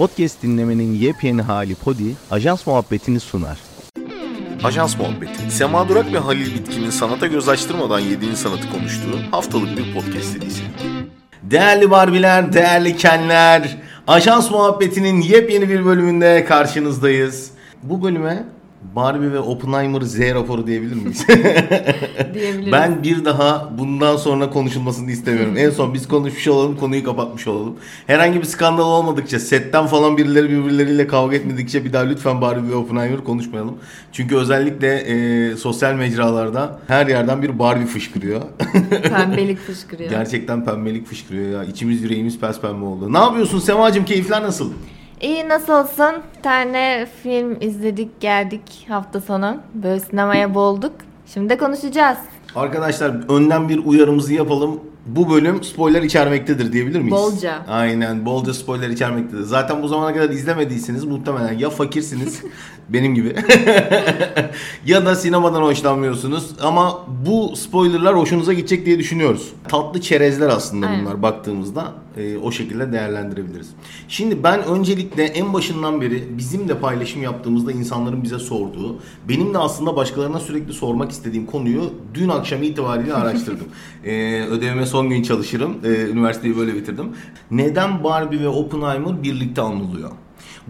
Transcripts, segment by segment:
Podcast dinlemenin yepyeni hali Podi, ajans muhabbetini sunar. Ajans Muhabbeti, Sema Durak ve Halil Bitkin'in sanata göz açtırmadan yediğin sanatı konuştuğu haftalık bir podcast serisi. Değerli Barbiler, değerli Kenler, Ajans Muhabbeti'nin yepyeni bir bölümünde karşınızdayız. Bu bölüme Barbie ve Oppenheimer Z raporu diyebilir miyiz? Diyebiliriz. ben bir daha bundan sonra konuşulmasını istemiyorum. en son biz konuşmuş olalım, konuyu kapatmış olalım. Herhangi bir skandal olmadıkça, setten falan birileri birbirleriyle kavga etmedikçe bir daha lütfen Barbie ve Oppenheimer konuşmayalım. Çünkü özellikle e, sosyal mecralarda her yerden bir Barbie fışkırıyor. Pembelik fışkırıyor. Gerçekten pembelik fışkırıyor ya. İçimiz yüreğimiz pes pembe oldu. Ne yapıyorsun Semacığım? Keyifler nasıl? İyi nasılsın? Bir tane film izledik geldik hafta sonu. Böyle sinemaya bolduk. Şimdi de konuşacağız. Arkadaşlar önden bir uyarımızı yapalım. Bu bölüm spoiler içermektedir diyebilir miyiz? Bolca. Aynen bolca spoiler içermektedir. Zaten bu zamana kadar izlemediyseniz muhtemelen ya fakirsiniz benim gibi ya da sinemadan hoşlanmıyorsunuz ama bu spoilerlar hoşunuza gidecek diye düşünüyoruz. Tatlı çerezler aslında Aynen. bunlar baktığımızda e, o şekilde değerlendirebiliriz. Şimdi ben öncelikle en başından beri bizim de paylaşım yaptığımızda insanların bize sorduğu, benim de aslında başkalarına sürekli sormak istediğim konuyu dün akşam itibariyle araştırdım. e, ödevime son gün çalışırım. E, üniversiteyi böyle bitirdim. Neden Barbie ve Oppenheimer birlikte anılıyor?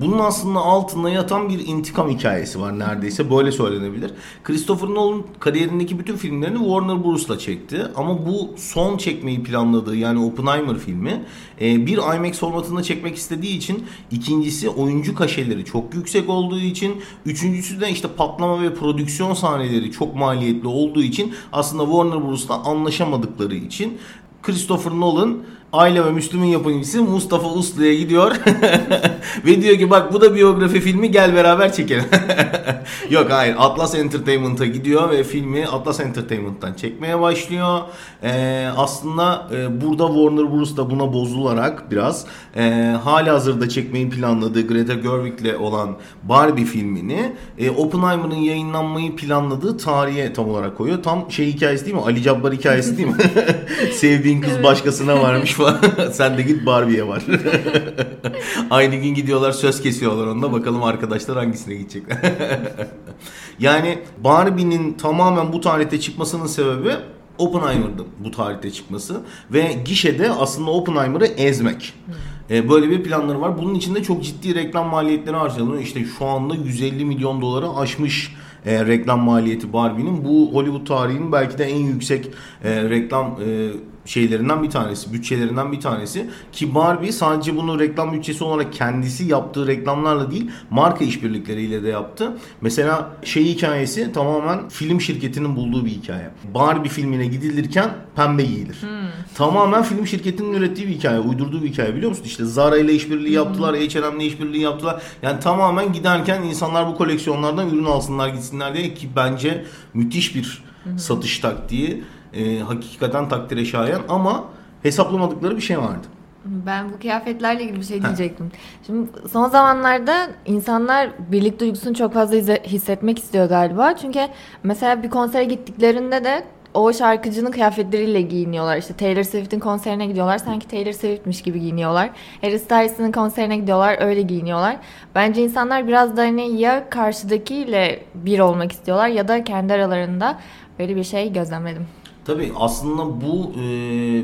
Bunun aslında altında yatan bir intikam hikayesi var neredeyse böyle söylenebilir. Christopher Nolan kariyerindeki bütün filmlerini Warner Bros'la çekti ama bu son çekmeyi planladığı yani Oppenheimer filmi e, bir IMAX formatında çekmek istediği için ikincisi oyuncu kaşeleri çok yüksek olduğu için üçüncüsü de işte patlama ve prodüksiyon sahneleri çok maliyetli olduğu için aslında Warner Bros'la anlaşamadıkları için Christopher Nolan Aile ve Müslüm'ün yapımcısı Mustafa Uslu'ya gidiyor ve diyor ki bak bu da biyografi filmi gel beraber çekelim. Yok hayır Atlas Entertainment'a gidiyor ve filmi Atlas Entertainment'tan çekmeye başlıyor. Ee, aslında e, burada Warner Bros da buna bozularak biraz e, hali hazırda çekmeyi planladığı Greta Gerwig'le olan Barbie filmini e, Oppenheimer'ın yayınlanmayı planladığı tarihe tam olarak koyuyor. Tam şey hikayesi değil mi? Ali Cabbar hikayesi değil mi? Sevdiğin kız başkasına varmış falan. Sen de git Barbie'ye var. Aynı gün gidiyorlar söz kesiyorlar onunla. Bakalım arkadaşlar hangisine gidecekler. yani Barbie'nin tamamen bu tarihte çıkmasının sebebi Oppenheimer'dı bu tarihte çıkması ve gişede aslında Oppenheimer'ı ezmek. E, böyle bir planları var. Bunun için de çok ciddi reklam maliyetleri harcanıyor. İşte şu anda 150 milyon doları aşmış e, reklam maliyeti Barbie'nin. Bu Hollywood tarihinin belki de en yüksek e, reklam e, şeylerinden bir tanesi, bütçelerinden bir tanesi. Ki Barbie sadece bunu reklam bütçesi olarak kendisi yaptığı reklamlarla değil, marka işbirlikleriyle de yaptı. Mesela şey hikayesi tamamen film şirketinin bulduğu bir hikaye. Barbie filmine gidilirken pembe giyilir. Tamamen film şirketinin ürettiği bir hikaye, uydurduğu bir hikaye biliyor musun? İşte Zara ile işbirliği yaptılar, H&M'le işbirliği yaptılar. Yani tamamen giderken insanlar bu koleksiyonlardan ürün alsınlar gitsinler diye ki bence müthiş bir satış taktiği. E, hakikaten takdire şayan ama hesaplamadıkları bir şey vardı. Ben bu kıyafetlerle ilgili bir şey diyecektim. Şimdi son zamanlarda insanlar birlik duygusunu çok fazla hissetmek istiyor galiba. Çünkü mesela bir konsere gittiklerinde de o şarkıcının kıyafetleriyle giyiniyorlar. İşte Taylor Swift'in konserine gidiyorlar. Sanki Taylor Swift'miş gibi giyiniyorlar. Harry Styles'ın konserine gidiyorlar. Öyle giyiniyorlar. Bence insanlar biraz da hani ya karşıdakiyle bir olmak istiyorlar ya da kendi aralarında böyle bir şey gözlemledim. Tabii aslında bu e,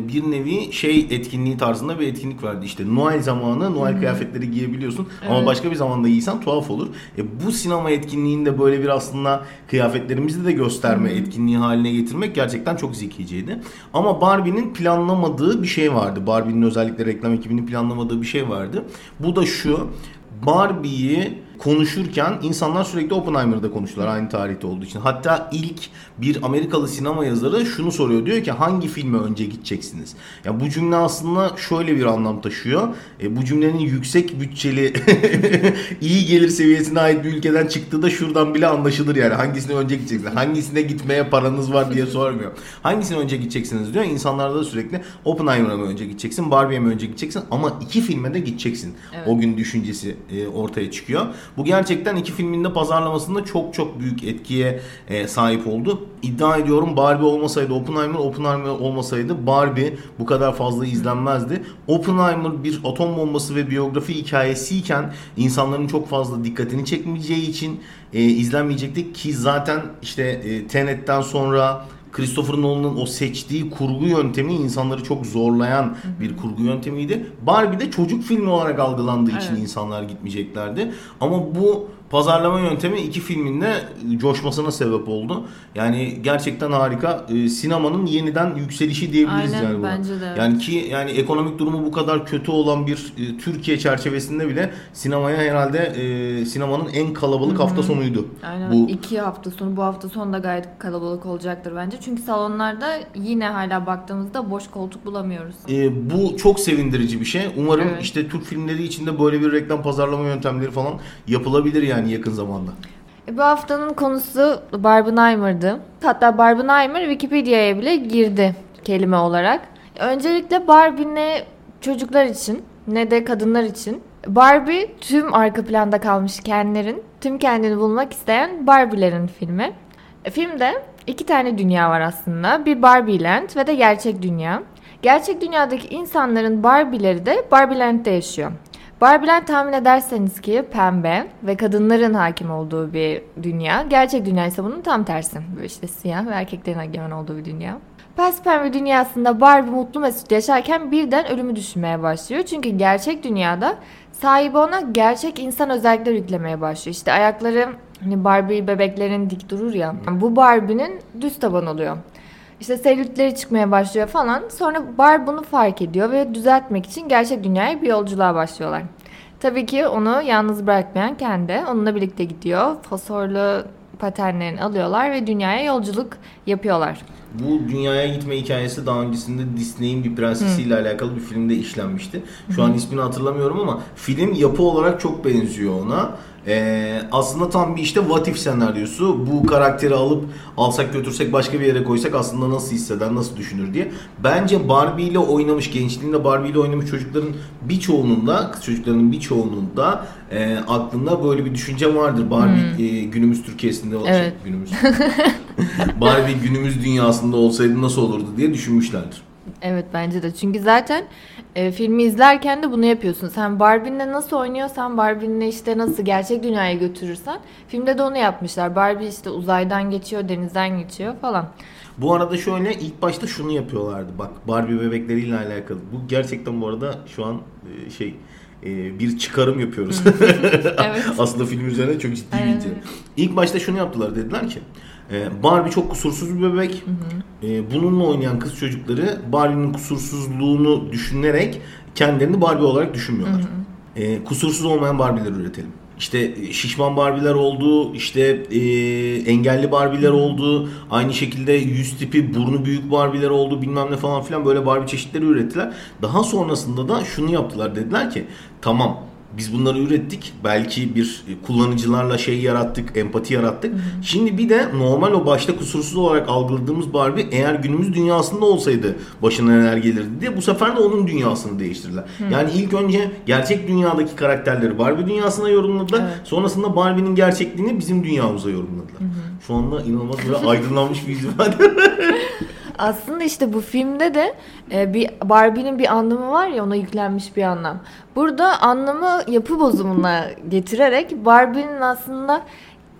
bir nevi şey etkinliği tarzında bir etkinlik verdi. İşte Noel zamanı Noel kıyafetleri giyebiliyorsun ama başka bir zamanda giysen tuhaf olur. E, bu sinema etkinliğinde böyle bir aslında kıyafetlerimizi de gösterme etkinliği haline getirmek gerçekten çok zekiceydi. Ama Barbie'nin planlamadığı bir şey vardı. Barbie'nin özellikle reklam ekibinin planlamadığı bir şey vardı. Bu da şu. Barbie'yi konuşurken insanlar sürekli Oppenheimer'da konuştular aynı tarihte olduğu için. Hatta ilk bir Amerikalı sinema yazarı şunu soruyor. Diyor ki hangi filme önce gideceksiniz? Ya bu cümle aslında şöyle bir anlam taşıyor. E, bu cümlenin yüksek bütçeli iyi gelir seviyesine ait bir ülkeden çıktığı da şuradan bile anlaşılır yani. Hangisine önce gideceksiniz? Hangisine gitmeye paranız var diye sormuyor. Hangisine önce gideceksiniz diyor. İnsanlarda da sürekli Oppenheimer'a mı önce gideceksin? Barbie'ye mi önce gideceksin? Ama iki filme de gideceksin. Evet. O gün düşüncesi e, ortaya çıkıyor. Bu gerçekten iki filmin de pazarlamasında çok çok büyük etkiye e, sahip oldu. İddia ediyorum Barbie olmasaydı Oppenheimer, Oppenheimer olmasaydı Barbie bu kadar fazla izlenmezdi. Oppenheimer bir atom bombası ve biyografi hikayesiyken insanların çok fazla dikkatini çekmeyeceği için e, izlenmeyecekti ki zaten işte e, Tenet'ten sonra Christopher Nolan'ın o seçtiği kurgu yöntemi insanları çok zorlayan bir kurgu yöntemiydi. Barbie de çocuk filmi olarak algılandığı için Evet. insanlar gitmeyeceklerdi. Ama bu pazarlama yöntemi iki filmin de coşmasına sebep oldu. Yani gerçekten harika. Ee, sinemanın yeniden yükselişi diyebiliriz Aynen, yani buna. bence de evet. Yani ki yani ekonomik durumu bu kadar kötü olan bir e, Türkiye çerçevesinde bile sinemaya herhalde e, sinemanın en kalabalık hafta sonuydu. Aynen. Bu İki hafta sonu bu hafta sonu da gayet kalabalık olacaktır bence. Çünkü salonlarda yine hala baktığımızda boş koltuk bulamıyoruz. E, bu çok sevindirici bir şey. Umarım Evet. işte Türk filmleri içinde böyle bir reklam pazarlama yöntemleri falan yapılabilir yani yakın zamanda. E, Bu haftanın konusu Barbenheimer'dı. Hatta Barbenheimer Wikipedia'ya bile girdi kelime olarak. Öncelikle Barbie ne çocuklar için ne de kadınlar için. Barbie tüm arka planda kalmış kendilerin, tüm kendini bulmak isteyen Barbie'lerin filmi. E, Filmde iki tane dünya var aslında. Bir Barbie Land ve de gerçek dünya. Gerçek dünyadaki insanların Barbie'leri de Barbie Land'de yaşıyor. Barbieland tahmin ederseniz ki pembe ve kadınların hakim olduğu bir dünya. Gerçek dünya ise bunun tam tersi. Böyle işte siyah ve erkeklerin egemen olduğu bir dünya. Pembe dünyasında Barbie mutlu mesut yaşarken birden ölümü düşünmeye başlıyor. Çünkü gerçek dünyada sahibi ona gerçek insan özellikler yüklemeye başlıyor. İşte ayakları hani Barbie bebeklerin dik durur ya. Bu Barbie'nin düz taban oluyor. İşte selülitleri çıkmaya başlıyor falan. Sonra Barbie bunu fark ediyor ve düzeltmek için gerçek dünyaya bir yolculuğa başlıyorlar. Tabii ki onu yalnız bırakmayan kendi. Onunla birlikte gidiyor. Fosforlu paternlerini alıyorlar ve dünyaya yolculuk yapıyorlar. Bu dünyaya gitme hikayesi daha öncesinde Disney'in bir prensesiyle alakalı bir filmde işlenmişti. Şu an ismini hatırlamıyorum ama film yapı olarak çok benziyor ona. Ee, aslında tam bir işte what if senaryosu. Bu karakteri alıp alsak götürsek başka bir yere koysak aslında nasıl hisseder, nasıl düşünür diye. Bence Barbie ile oynamış, gençliğinde Barbie ile oynamış çocukların birçoğunun da, kız çocuklarının birçoğunun da e, aklında böyle bir düşünce vardır. Barbie e, günümüz Türkiye'sinde Evet. şey, günümüz Barbie günümüz dünyasında olsaydı nasıl olurdu diye düşünmüşlerdir. Evet bence de. Çünkü zaten e, filmi izlerken de bunu yapıyorsun. Sen Barbie'nle nasıl oynuyorsan, Barbie'nle işte nasıl gerçek dünyaya götürürsen filmde de onu yapmışlar. Barbie işte uzaydan geçiyor, denizden geçiyor falan. Bu arada şöyle ilk başta şunu yapıyorlardı. Bak Barbie bebekleriyle alakalı. Bu gerçekten bu arada şu an e, şey e, bir çıkarım yapıyoruz. Evet. Aslında film üzerine çok ciddi bir öyle. İlk başta şunu yaptılar dediler ki e, Barbie çok kusursuz bir bebek. E, bununla oynayan kız çocukları Barbie'nin kusursuzluğunu düşünerek kendilerini Barbie olarak düşünmüyorlar. E, kusursuz olmayan Barbie'ler üretelim. İşte e, şişman Barbie'ler oldu, işte e, engelli Barbie'ler oldu, aynı şekilde yüz tipi, burnu büyük Barbie'ler oldu, bilmem ne falan filan böyle Barbie çeşitleri ürettiler. Daha sonrasında da şunu yaptılar dediler ki tamam biz bunları ürettik. Belki bir e, kullanıcılarla şey yarattık, empati yarattık. Şimdi bir de normal o başta kusursuz olarak algıladığımız Barbie eğer günümüz dünyasında olsaydı başına neler gelirdi diye bu sefer de onun dünyasını değiştirdiler. Yani ilk önce gerçek dünyadaki karakterleri Barbie dünyasına yorumladılar. Evet. Sonrasında Barbie'nin gerçekliğini bizim dünyamıza yorumladılar. Şu anda inanılmaz böyle aydınlanmış bir var. Aslında işte bu filmde de e, bir Barbie'nin bir anlamı var ya ona yüklenmiş bir anlam. Burada anlamı yapı bozumuna getirerek Barbie'nin aslında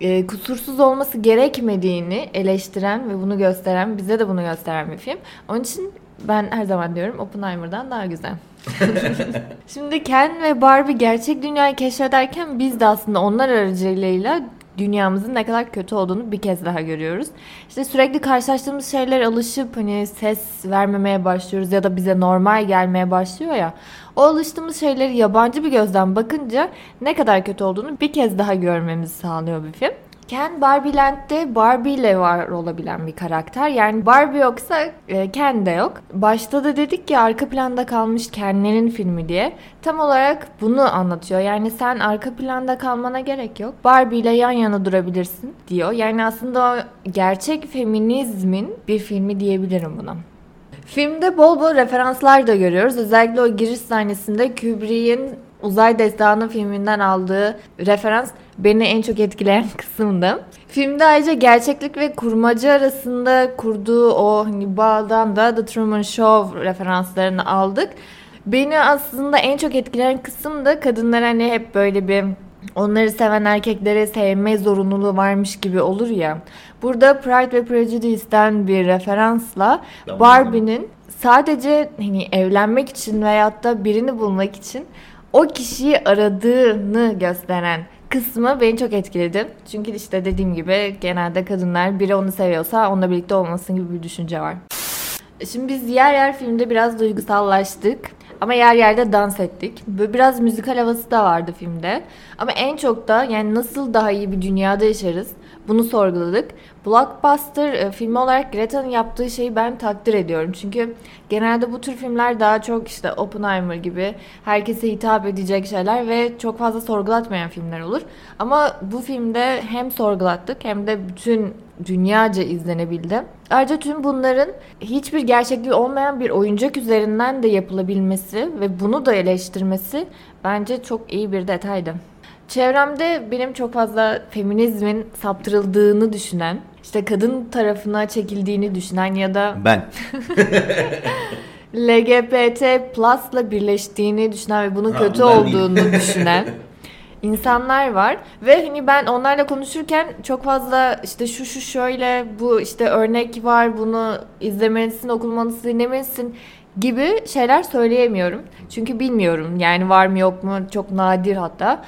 e, kusursuz olması gerekmediğini eleştiren ve bunu gösteren, bize de bunu gösteren bir film. Onun için ben her zaman diyorum Oppenheimer'dan daha güzel. Şimdi Ken ve Barbie gerçek dünyayı keşfederken biz de aslında onlar aracılığıyla dünyamızın ne kadar kötü olduğunu bir kez daha görüyoruz. İşte sürekli karşılaştığımız şeyler alışıp hani ses vermemeye başlıyoruz ya da bize normal gelmeye başlıyor ya. O alıştığımız şeyleri yabancı bir gözden bakınca ne kadar kötü olduğunu bir kez daha görmemizi sağlıyor bir film. Ken Barbieland'de Barbie ile var olabilen bir karakter. Yani Barbie yoksa e, Ken de yok. Başta da dedik ki arka planda kalmış Ken'lerin filmi diye. Tam olarak bunu anlatıyor. Yani sen arka planda kalmana gerek yok. Barbie ile yan yana durabilirsin diyor. Yani aslında o gerçek feminizmin bir filmi diyebilirim buna. Filmde bol bol referanslar da görüyoruz. Özellikle o giriş sahnesinde Kubrick'in Uzay Destanı filminden aldığı referans beni en çok etkileyen kısımdı. Filmde ayrıca gerçeklik ve kurmaca arasında kurduğu o hani bağdan da The Truman Show referanslarını aldık. Beni aslında en çok etkileyen kısım da kadınlar hani hep böyle bir onları seven erkekleri sevme zorunluluğu varmış gibi olur ya. Burada Pride ve Prejudice'den bir referansla Barbie'nin sadece hani evlenmek için veyahut da birini bulmak için o kişiyi aradığını gösteren kısmı beni çok etkiledi. Çünkü işte dediğim gibi genelde kadınlar biri onu seviyorsa onunla birlikte olmasın gibi bir düşünce var. Şimdi biz yer yer filmde biraz duygusallaştık. Ama yer yerde dans ettik. Böyle biraz müzikal havası da vardı filmde. Ama en çok da yani nasıl daha iyi bir dünyada yaşarız bunu sorguladık. Blockbuster e, filmi olarak Greta'nın yaptığı şeyi ben takdir ediyorum. Çünkü genelde bu tür filmler daha çok işte Oppenheimer gibi herkese hitap edecek şeyler ve çok fazla sorgulatmayan filmler olur. Ama bu filmde hem sorgulattık hem de bütün dünyaca izlenebildi. Ayrıca tüm bunların hiçbir gerçekliği olmayan bir oyuncak üzerinden de yapılabilmesi ve bunu da eleştirmesi bence çok iyi bir detaydı. Çevremde benim çok fazla feminizmin saptırıldığını düşünen, işte kadın tarafına çekildiğini düşünen ya da Ben. LGBT plus'la birleştiğini düşünen ve bunun Ha, kötü olduğunu düşünen insanlar var ve hani ben onlarla konuşurken çok fazla işte şu şu şöyle bu işte örnek var bunu izlemelisin okumalısın dinlemelisin gibi şeyler söyleyemiyorum. Çünkü bilmiyorum yani var mı yok mu çok nadir hatta.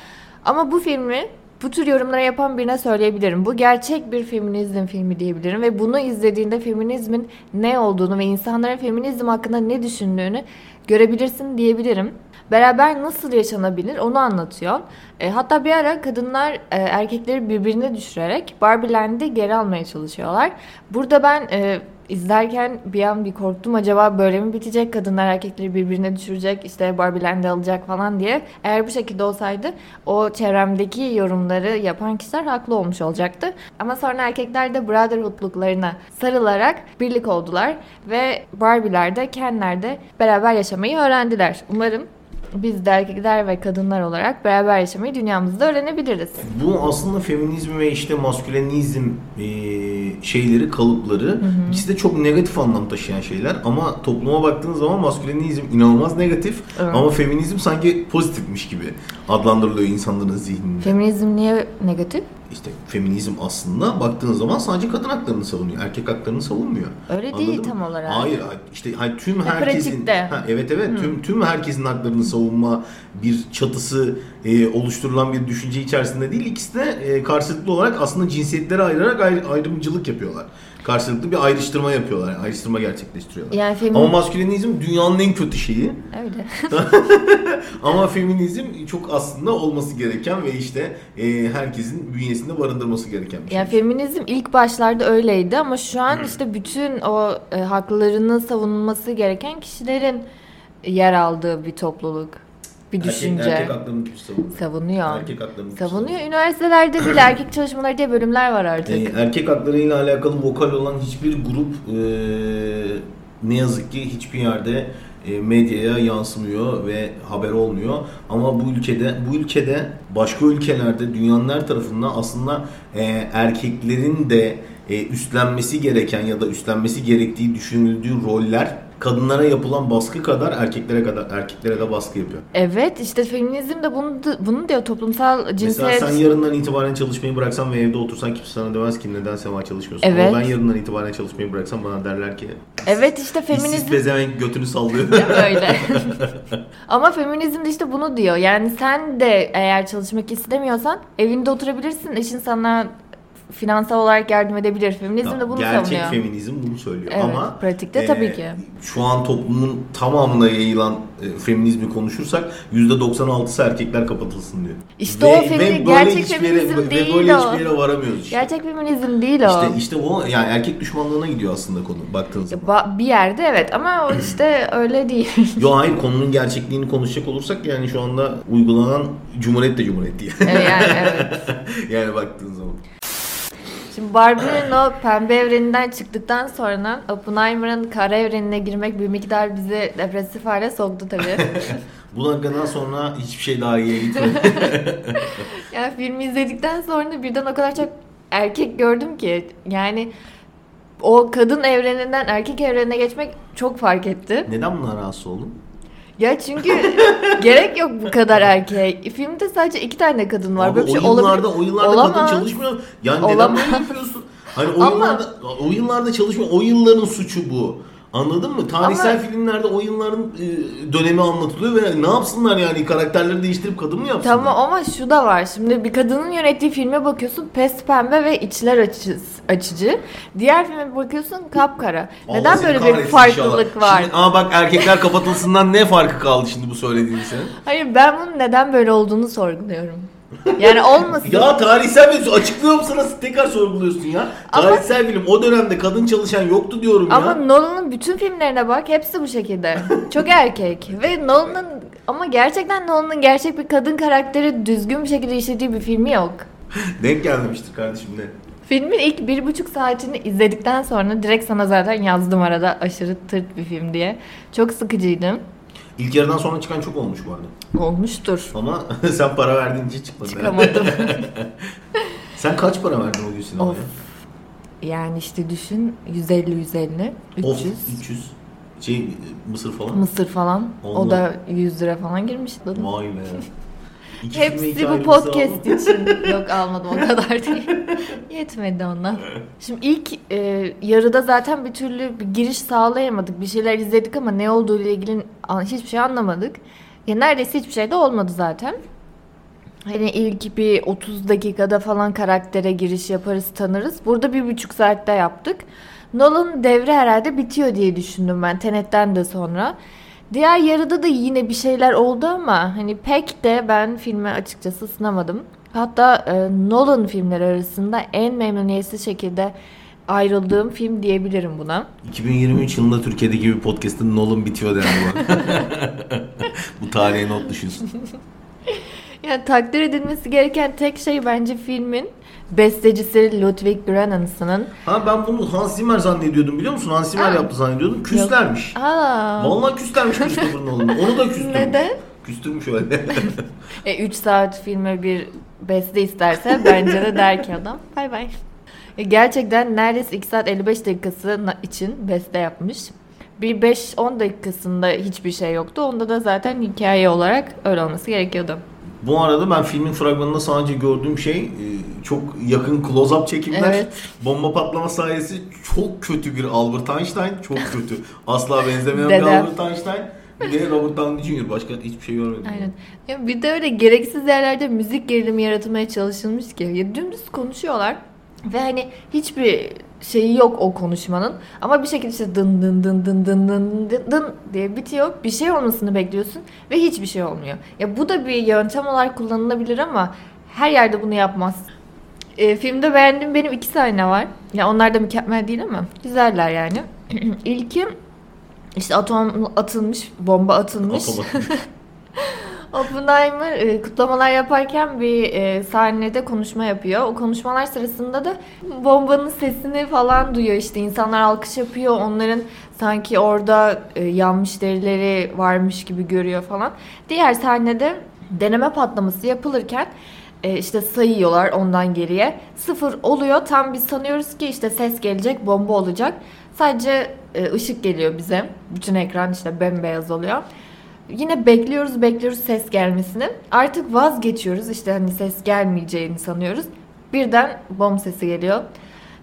Ama bu filmi bu tür yorumları yapan birine söyleyebilirim. Bu gerçek bir feminizm filmi diyebilirim ve bunu izlediğinde feminizmin ne olduğunu ve insanların feminizm hakkında ne düşündüğünü görebilirsin diyebilirim. Beraber nasıl yaşanabilir onu anlatıyor. E, hatta bir ara kadınlar e, erkekleri birbirine düşürerek Barbieland'i geri almaya çalışıyorlar. Burada ben e, izlerken bir an bir korktum acaba böyle mi bitecek kadınlar erkekleri birbirine düşürecek işte Barbieland'i alacak falan diye. Eğer bu şekilde olsaydı o çevremdeki yorumları yapan kişiler haklı olmuş olacaktı. Ama sonra erkekler de brotherhoodluklarına sarılarak birlik oldular ve Barbie'ler de Ken'ler de beraber yaşamayı öğrendiler. Umarım biz de erkekler ve kadınlar olarak beraber yaşamayı dünyamızda öğrenebiliriz. Bu aslında feminizm ve işte maskülenizm e, şeyleri, kalıpları ikisi de çok negatif anlam taşıyan şeyler ama topluma baktığınız zaman maskülenizm inanılmaz negatif Evet. ama feminizm sanki pozitifmiş gibi adlandırılıyor insanların zihninde. Feminizm niye negatif? İşte feminizm aslında baktığınız zaman sadece kadın haklarını savunuyor. Erkek haklarını savunmuyor. Öyle değil tam olarak. Hayır, işte hayır, tüm herkesin pratikte. Ha, evet evet tüm tüm herkesin haklarını savunma bir çatısı e, oluşturulan bir düşünce içerisinde değil. İkisi de e, karşılıklı olarak aslında cinsiyetleri ayırarak ayrı- ayrımcılık yapıyorlar. Karşılıklı bir ayrıştırma yapıyorlar. Yani ayrıştırma gerçekleştiriyorlar. Yani femin- Ama maskülenizm dünyanın en kötü şeyi. Öyle. Ama feminizm çok aslında olması gereken ve işte e, herkesin bünyesinde barındırması gereken bir şey. Yani feminizm ilk başlarda öyleydi ama şu an işte bütün o e, haklarını savunması gereken kişilerin yer aldığı bir topluluk, bir Erkek- düşünce. Erkek haklarını kim savunuyor? Savunuyor. Erkek haklarını kim Savunuyor. Üniversitelerde bile erkek çalışmaları diye bölümler var artık. E, erkek haklarıyla alakalı vokal olan hiçbir grup e, ne yazık ki hiçbir yerde e, medyaya yansımıyor ve haber olmuyor. Ama bu ülkede bu ülkede başka ülkelerde dünyanın her tarafında aslında e, erkeklerin de e, üstlenmesi gereken ya da üstlenmesi gerektiği düşünüldüğü roller kadınlara yapılan baskı kadar erkeklere kadar erkeklere de baskı yapıyor. Evet işte feminizm de bunu, bunu diyor toplumsal cinsiyet. Mesela sen yarından itibaren çalışmayı bıraksan ve evde otursan kimse sana demez ki neden Sema çalışmıyorsun. Evet. Ama ben yarından itibaren çalışmayı bıraksam bana derler ki Evet işte feminizm pezevenk götünü sallıyor. öyle. Ama feminizm de işte bunu diyor. Yani sen de eğer çalışmak istemiyorsan evinde oturabilirsin. Eşin sana finansal olarak yardım edebilir. Feminizm de bunu Gerçek savunuyor. feminizm bunu söylüyor Evet, ama pratikte tabii ki. Şu an toplumun tamamına yayılan e, feminizmi konuşursak %96'sı erkekler kapatılsın diyor. İşte o femi- böyle gerçek feminizm yere, değil ve böyle o. hiçbir yere varamıyoruz işte. Gerçek feminizm değil o. İşte, işte o yani erkek düşmanlığına gidiyor aslında konu baktığın Ya zaman. ba- bir yerde evet ama o işte öyle değil. Yo hayır konunun gerçekliğini konuşacak olursak yani şu anda uygulanan cumhuriyet de cumhuriyet değil. Evet, yani evet. yani baktığın zaman. Şimdi Barbie'nin o pembe evreninden çıktıktan sonra Oppenheimer'ın kara evrenine girmek bir miktar bizi depresif hale soktu tabii. Bu dakikadan sonra hiçbir şey daha iyiye gitmedi. Yani filmi izledikten sonra birden o kadar çok erkek gördüm ki yani o kadın evreninden erkek evrenine geçmek çok fark etti. Neden bundan rahatsız oldun? Ya çünkü gerek yok bu kadar erkek. Filmde sadece iki tane kadın var. Abi Böyle bir şey oyunlarda, olabilir. oyunlarda kadın Olamaz. çalışmıyor. Yani neden Olamaz. böyle yapıyorsun? Hani Ama- oyunlarda, oyunlarda çalışmıyor. Oyunların suçu bu. Anladın mı? Tarihsel Ama- filmlerde oyunların e, dönemi anlatılıyor ve ne yapsınlar yani karakterleri değiştirip kadın mı yapsınlar? Tamam ama şu da var. Şimdi bir kadının yönettiği filme bakıyorsun pes pembe ve içler açıcı, açıcı. Diğer filme bakıyorsun kapkara. Allah Neden böyle bir farklılık inşallah. var? Şimdi, ama bak erkekler kapatılsından ne farkı kaldı şimdi bu söylediğin senin? Hayır ben bunun neden böyle olduğunu sorguluyorum. Yani olmasın. Ya tarihsel film açıklıyorum sana tekrar sorguluyorsun ya. Ama- Tarihsel film o dönemde kadın çalışan yoktu diyorum Ama ya. Nolan'ın bütün filmlerine bak hepsi bu şekilde. Çok erkek ve Nolan'ın ama gerçekten Nolan'ın gerçek bir kadın karakteri düzgün bir şekilde işlediği bir filmi yok. Denk gelmemiştir kardeşim ne? Filmin ilk bir buçuk saatini izledikten sonra direkt sana zaten yazdım arada aşırı tırt bir film diye. Çok sıkıcıydı. İlk yarıdan sonra çıkan çok olmuş bu arada. Olmuştur. Ama sen para verdiğin için çıkmadı. Çıkamadım. Sen kaç para verdin o gün sinemaya? of. Yani işte düşün 150 150 300 Of 300. Şey mısır falan. mısır falan. Allah. O da 100 lira falan girmişti. Vay be. İki Hepsi bu podcast için. Yok almadım o kadar değil. Yetmedi ondan. Şimdi ilk e, yarıda zaten bir türlü bir giriş sağlayamadık. Bir şeyler izledik ama ne olduğu ile ilgili hiçbir şey anlamadık. Ya neredeyse hiçbir şey de olmadı zaten. Hani ilk bir 30 dakikada falan karaktere giriş yaparız tanırız. Burada bir buçuk saatte yaptık. Nolan'ın devri herhalde bitiyor diye düşündüm ben Tenet'ten de sonra. Diğer yarıda da yine bir şeyler oldu ama hani pek de ben filme açıkçası ısınamadım. Hatta e, Nolan filmleri arasında en memnuniyetsiz şekilde ayrıldığım film diyebilirim buna. 2023 yılında Türkiye'deki bir podcast'ın Nolan bitiyor dendi bu. bu tarihe not düşünsün. Yani takdir edilmesi gereken tek şey bence filmin bestecisi Ludwig Göransson'ın. Ha ben bunu Hans Zimmer zannediyordum biliyor musun? Hans Zimmer Aa. yaptı zannediyordum. Küslermiş. Aa, Vallahi küslermiş Christopher Nolan'ı. Onu da küstürmüş. Neden? Küstürmüş öyle. E 3 saat filme bir beste isterse bence de der ki adam. Bay bay. E, gerçekten neredeyse 2 saat 55 dakikası için beste yapmış. Bir 5-10 dakikasında hiçbir şey yoktu. Onda da zaten hikaye olarak öyle olması gerekiyordu. Bu arada ben filmin fragmanında sadece gördüğüm şey e, çok yakın close-up çekimler. Evet. Bomba patlama sayesi çok kötü bir Albert Einstein. Çok kötü. Asla benzemeyen bir. Albert Einstein. Bir de Robert Downey Jr. Başka hiçbir şey görmedim. Aynen. Ya bir de öyle gereksiz yerlerde müzik gerilimi yaratılmaya çalışılmış ki. Ya dümdüz konuşuyorlar ve hani hiçbir şeyi yok o konuşmanın. Ama bir şekilde işte dın dın dın dın dın dın dın, dın diye bitiyor. Bir şey olmasını bekliyorsun ve hiçbir şey olmuyor. Ya bu da bir yöntem olarak kullanılabilir ama her yerde bunu yapmaz. E, filmde beğendiğim benim iki sahne var. Ya onlar da mükemmel değil ama güzeller yani. İlki işte atom atılmış, bomba atılmış. Atom atılmış. Oppenheimer e, kutlamalar yaparken bir e, sahnede konuşma yapıyor. O konuşmalar sırasında da bombanın sesini falan duyuyor. İşte insanlar alkış yapıyor. Onların sanki orada e, yanmış derileri varmış gibi görüyor falan. Diğer sahnede deneme patlaması yapılırken işte sayıyorlar ondan geriye. Sıfır oluyor. Tam biz sanıyoruz ki işte ses gelecek, bomba olacak. Sadece ışık geliyor bize. Bütün ekran işte bembeyaz oluyor. Yine bekliyoruz bekliyoruz ses gelmesini. Artık vazgeçiyoruz işte hani ses gelmeyeceğini sanıyoruz. Birden bom sesi geliyor.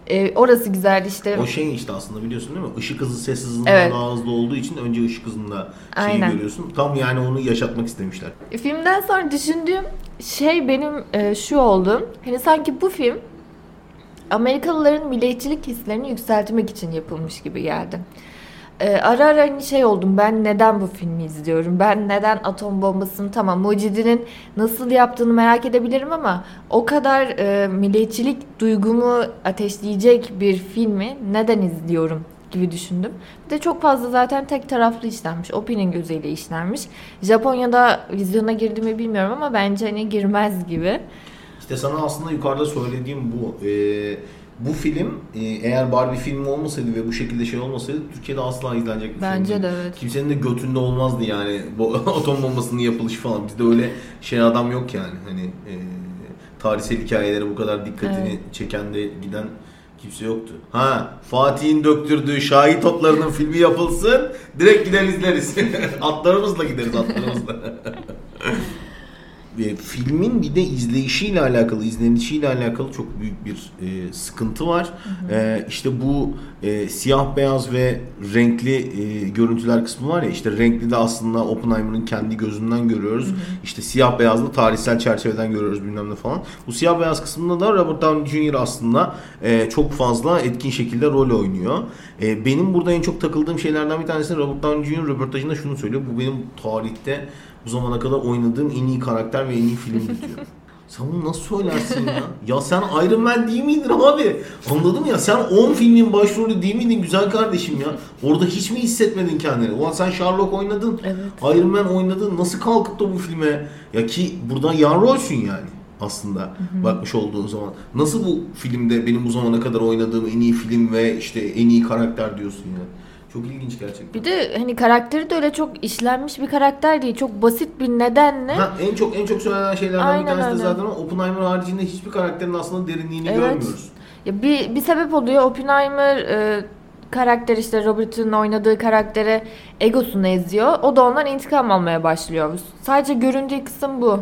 Ee, orası güzel işte. O şey işte aslında biliyorsun değil mi? Işık hızı ses hızından Evet. daha hızlı olduğu için önce ışık hızında şeyi Aynen. görüyorsun. Tam yani onu yaşatmak istemişler. Filmden sonra düşündüğüm şey benim e, şu oldu. Hani sanki bu film Amerikalıların milliyetçilik hislerini yükseltmek için yapılmış gibi geldi. E, ara ara hani şey oldum ben neden bu filmi izliyorum? Ben neden atom bombasını tamam Mucidi'nin nasıl yaptığını merak edebilirim ama o kadar e, milliyetçilik duygumu ateşleyecek bir filmi neden izliyorum gibi düşündüm. Bir de çok fazla zaten tek taraflı işlenmiş. Opi'nin gözüyle işlenmiş. Japonya'da vizyona girdi mi bilmiyorum ama bence hani girmez gibi. İşte sana aslında yukarıda söylediğim bu. Ee, bu film e, eğer Barbie filmi olmasaydı ve bu şekilde şey olmasaydı Türkiye'de asla izlenecek bir Bence film de evet. Kimsenin de götünde olmazdı yani bu atom bombasının yapılışı falan. Bizde öyle şey adam yok yani. Hani e, tarihsel hikayelere bu kadar dikkatini Evet. çeken de giden kimse yoktu. Ha Fatih'in döktürdüğü şahi toplarının filmi yapılsın. Direkt gider izleriz. atlarımızla gideriz atlarımızla. Ve filmin bir de izleyişiyle alakalı, izlenişiyle alakalı çok büyük bir e, sıkıntı var. E, işte bu e, siyah beyaz ve renkli e, görüntüler kısmı var ya işte renkli de aslında Oppenheimer'ın kendi gözünden görüyoruz. İşte siyah beyazlı tarihsel çerçeveden görüyoruz bilmem ne falan. Bu siyah beyaz kısmında da Robert Downey Jr. aslında e, çok fazla etkin şekilde rol oynuyor. E, benim burada en çok takıldığım şeylerden bir tanesi Robert Downey Jr. röportajında şunu söylüyor. Bu benim tarihte bu zamana kadar oynadığım en iyi karakter ve en iyi filmdi diyor. Sen bunu nasıl söylersin ya? Ya sen Iron Man değil miydin abi? Anladın mı ya? Sen 10 filmin başrolü değil miydin güzel kardeşim ya? Orada hiç mi hissetmedin kendini? Ulan sen Sherlock oynadın. Evet. Iron Man oynadın. Nasıl kalkıp da bu filme? Ya ki burada yan rolsün yani aslında bakmış olduğun zaman. Nasıl bu filmde benim bu zamana kadar oynadığım en iyi film ve işte en iyi karakter diyorsun ya? Çok ilginç gerçekten. Bir de hani karakteri de öyle çok işlenmiş bir karakter değil. Çok basit bir nedenle. Ha, en çok en çok söylenen şeylerden Aynen bir tanesi de öyle. zaten o. Oppenheimer haricinde hiçbir karakterin aslında derinliğini Evet. görmüyoruz. Ya bir, bir sebep oluyor. Oppenheimer e, karakter işte Robert'ın oynadığı karaktere egosunu eziyor. O da ondan intikam almaya başlıyor. Sadece göründüğü kısım bu.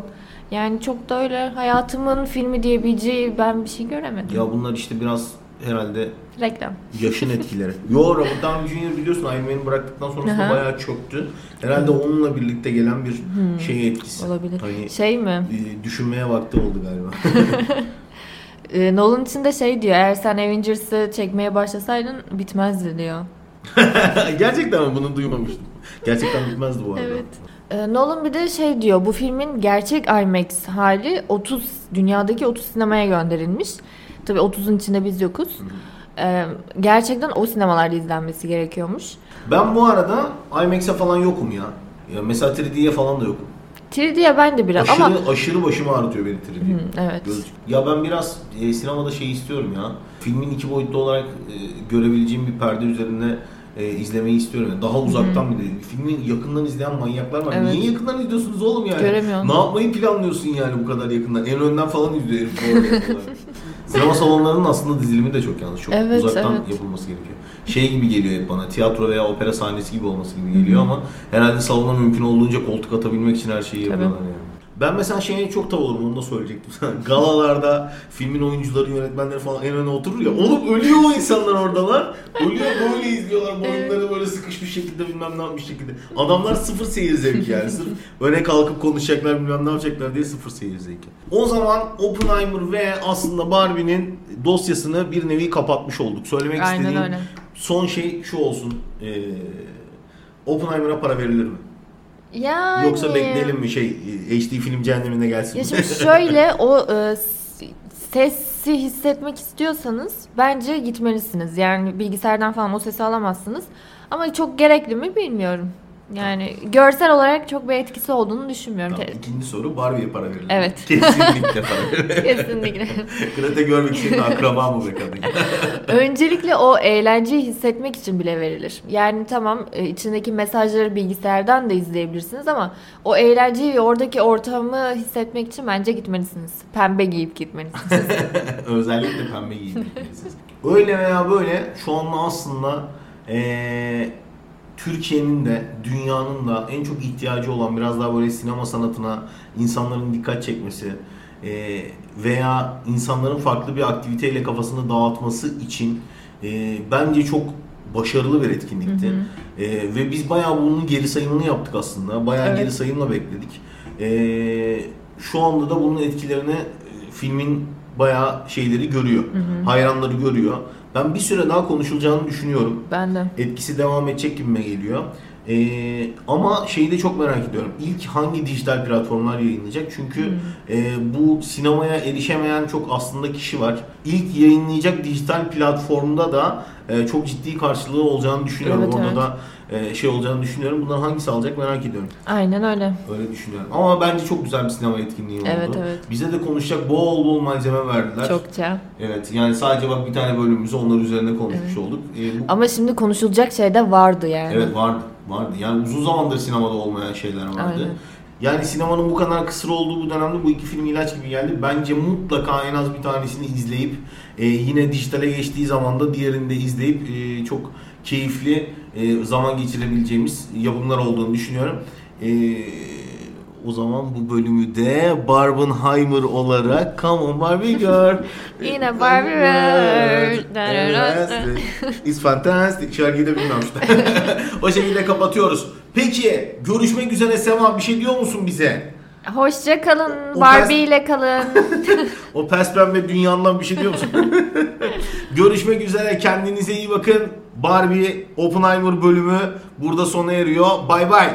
Yani çok da öyle hayatımın filmi diyebileceği ben bir şey göremedim. Ya bunlar işte biraz herhalde Reklam. yaşın etkileri. Yo Robert Downey Jr. biliyorsun Iron Man'i bıraktıktan sonrasında Aha. bayağı çöktü. Herhalde onunla birlikte gelen bir şey etkisi. Olabilir. Hani Şey mi? e, düşünmeye vakti oldu galiba. E, Nolan için de şey diyor. Eğer sen Avengers'ı çekmeye başlasaydın bitmezdi diyor. Gerçekten mi? Bunu duymamıştım. Gerçekten bitmezdi bu arada. Evet. Ee, Nolan bir de şey diyor bu filmin gerçek IMAX hali 30 dünyadaki 30 sinemaya gönderilmiş. Tabii 30'un içinde biz yokuz. Ee, gerçekten o sinemalarda izlenmesi gerekiyormuş. Ben bu arada IMAX'e falan yokum ya. ya mesela 3D'ye falan da yokum. 3D'ye ben de biraz Aşırı ama aşırı başımı ağrıtıyor benim 3D. Hı, evet. Gözlük. Ya ben biraz e, sinemada şey istiyorum ya. Filmin iki boyutlu olarak e, görebileceğim bir perde üzerinde e, izlemeyi istiyorum. Yani daha uzaktan bir de. Filmin yakından izleyen manyaklar var. Evet. Niye yakından izliyorsunuz oğlum yani? Göremiyorsun. Ne yapmayı planlıyorsun yani bu kadar yakından? En önden falan izliyor herif bu arada yapıyorlar. Sinema salonlarının aslında dizilimi de çok yanlış. Çok Evet, uzaktan evet. yapılması gerekiyor. Şey gibi geliyor hep bana. Tiyatro veya opera sahnesi gibi olması gibi geliyor ama herhalde salona mümkün olduğunca koltuk atabilmek için her şeyi yapıyorlar yani. Ben mesela şeye çok tav olurum onu da söyleyecektim sana. Galalarda filmin oyuncuları, yönetmenleri falan en öne oturur ya. Oğlum ölüyor o insanlar oradalar. Ölüyor böyle izliyorlar. Boyunları böyle sıkışmış şekilde bilmem ne yapmış şekilde. Adamlar sıfır seyir zevki yani. Sırf öne kalkıp konuşacaklar bilmem ne yapacaklar diye sıfır seyir zevki. O zaman Oppenheimer ve aslında Barbie'nin dosyasını bir nevi kapatmış olduk. Söylemek Aynen istediğim öyle. son şey şu olsun. Ee, Oppenheimer'a para verilir mi? Yani Yoksa bekleyelim mi şey e, HD film cehennemine gelsin? Ya şimdi şöyle o e, sesi hissetmek istiyorsanız bence gitmelisiniz. Yani bilgisayardan falan o sesi alamazsınız. Ama çok gerekli mi bilmiyorum. Yani görsel olarak çok bir etkisi olduğunu düşünmüyorum. Tamam, ikinci soru Barbie'ye para verilir. Evet. Kesinlikle para verilir. Kesinlikle. Greta Gerwig senin akraba mı be kadın? Öncelikle o eğlenceyi hissetmek için bile verilir. Yani tamam e, içindeki mesajları bilgisayardan da izleyebilirsiniz ama o eğlenceyi ve oradaki ortamı hissetmek için bence gitmelisiniz. Pembe giyip gitmelisiniz. Özellikle pembe giyinmelisiniz. Öyle veya böyle şu anda aslında eee, Türkiye'nin de dünyanın da en çok ihtiyacı olan biraz daha böyle sinema sanatına insanların dikkat çekmesi eee, veya insanların farklı bir aktiviteyle kafasını dağıtması için eee, bence çok başarılı bir etkinlikti. Eee, ve biz bayağı bunun geri sayımını yaptık aslında. Bayağı Evet. geri sayımla bekledik. Eee, şu anda da bunun etkilerini e, filmin bayağı şeyleri görüyor. Hayranları görüyor. Ben bir süre daha konuşulacağını düşünüyorum. ben de. Etkisi devam edecek gibime geliyor. Ee, ama şeyi de çok merak ediyorum. İlk hangi dijital platformlar yayınlayacak? Çünkü e, bu sinemaya erişemeyen çok aslında kişi var. İlk yayınlayacak dijital platformda da e, çok ciddi karşılığı olacağını düşünüyorum. Evet, Orada evet. da e, şey olacağını düşünüyorum. Bundan hangisi alacak merak ediyorum. Aynen öyle. Öyle düşünüyorum. Ama bence çok güzel bir sinema etkinliği oldu. Evet, evet. Bize de konuşacak bol bol malzeme verdiler. Çokça. Evet yani sadece bak bir tane bölümümüzü onlar üzerine konuşmuş olduk. Ee, bu, Ama şimdi konuşulacak şey de vardı yani. evet vardı. Vardı. Yani uzun zamandır sinemada olmayan şeyler vardı. Aynen. Yani sinemanın bu kadar kısır olduğu bu dönemde bu iki film ilaç gibi geldi. Bence mutlaka en az bir tanesini izleyip e, yine dijitale geçtiği zaman da diğerini de izleyip e, çok keyifli e, zaman geçirebileceğimiz yapımlar olduğunu düşünüyorum. E, o zaman bu bölümü de Barbenheimer olarak Come on Barbie Girl. Yine Barbie Girl. It's fantastic. Şarkıyı da bilmiyorum işte. o şekilde kapatıyoruz. Peki görüşmek üzere Sema bir şey diyor musun bize? Hoşça kalın. O Barbie ile kalın. O pes pembe dünyandan bir şey diyor musun? Görüşmek üzere. Kendinize iyi bakın. Barbie Oppenheimer bölümü burada sona eriyor. Bay bay.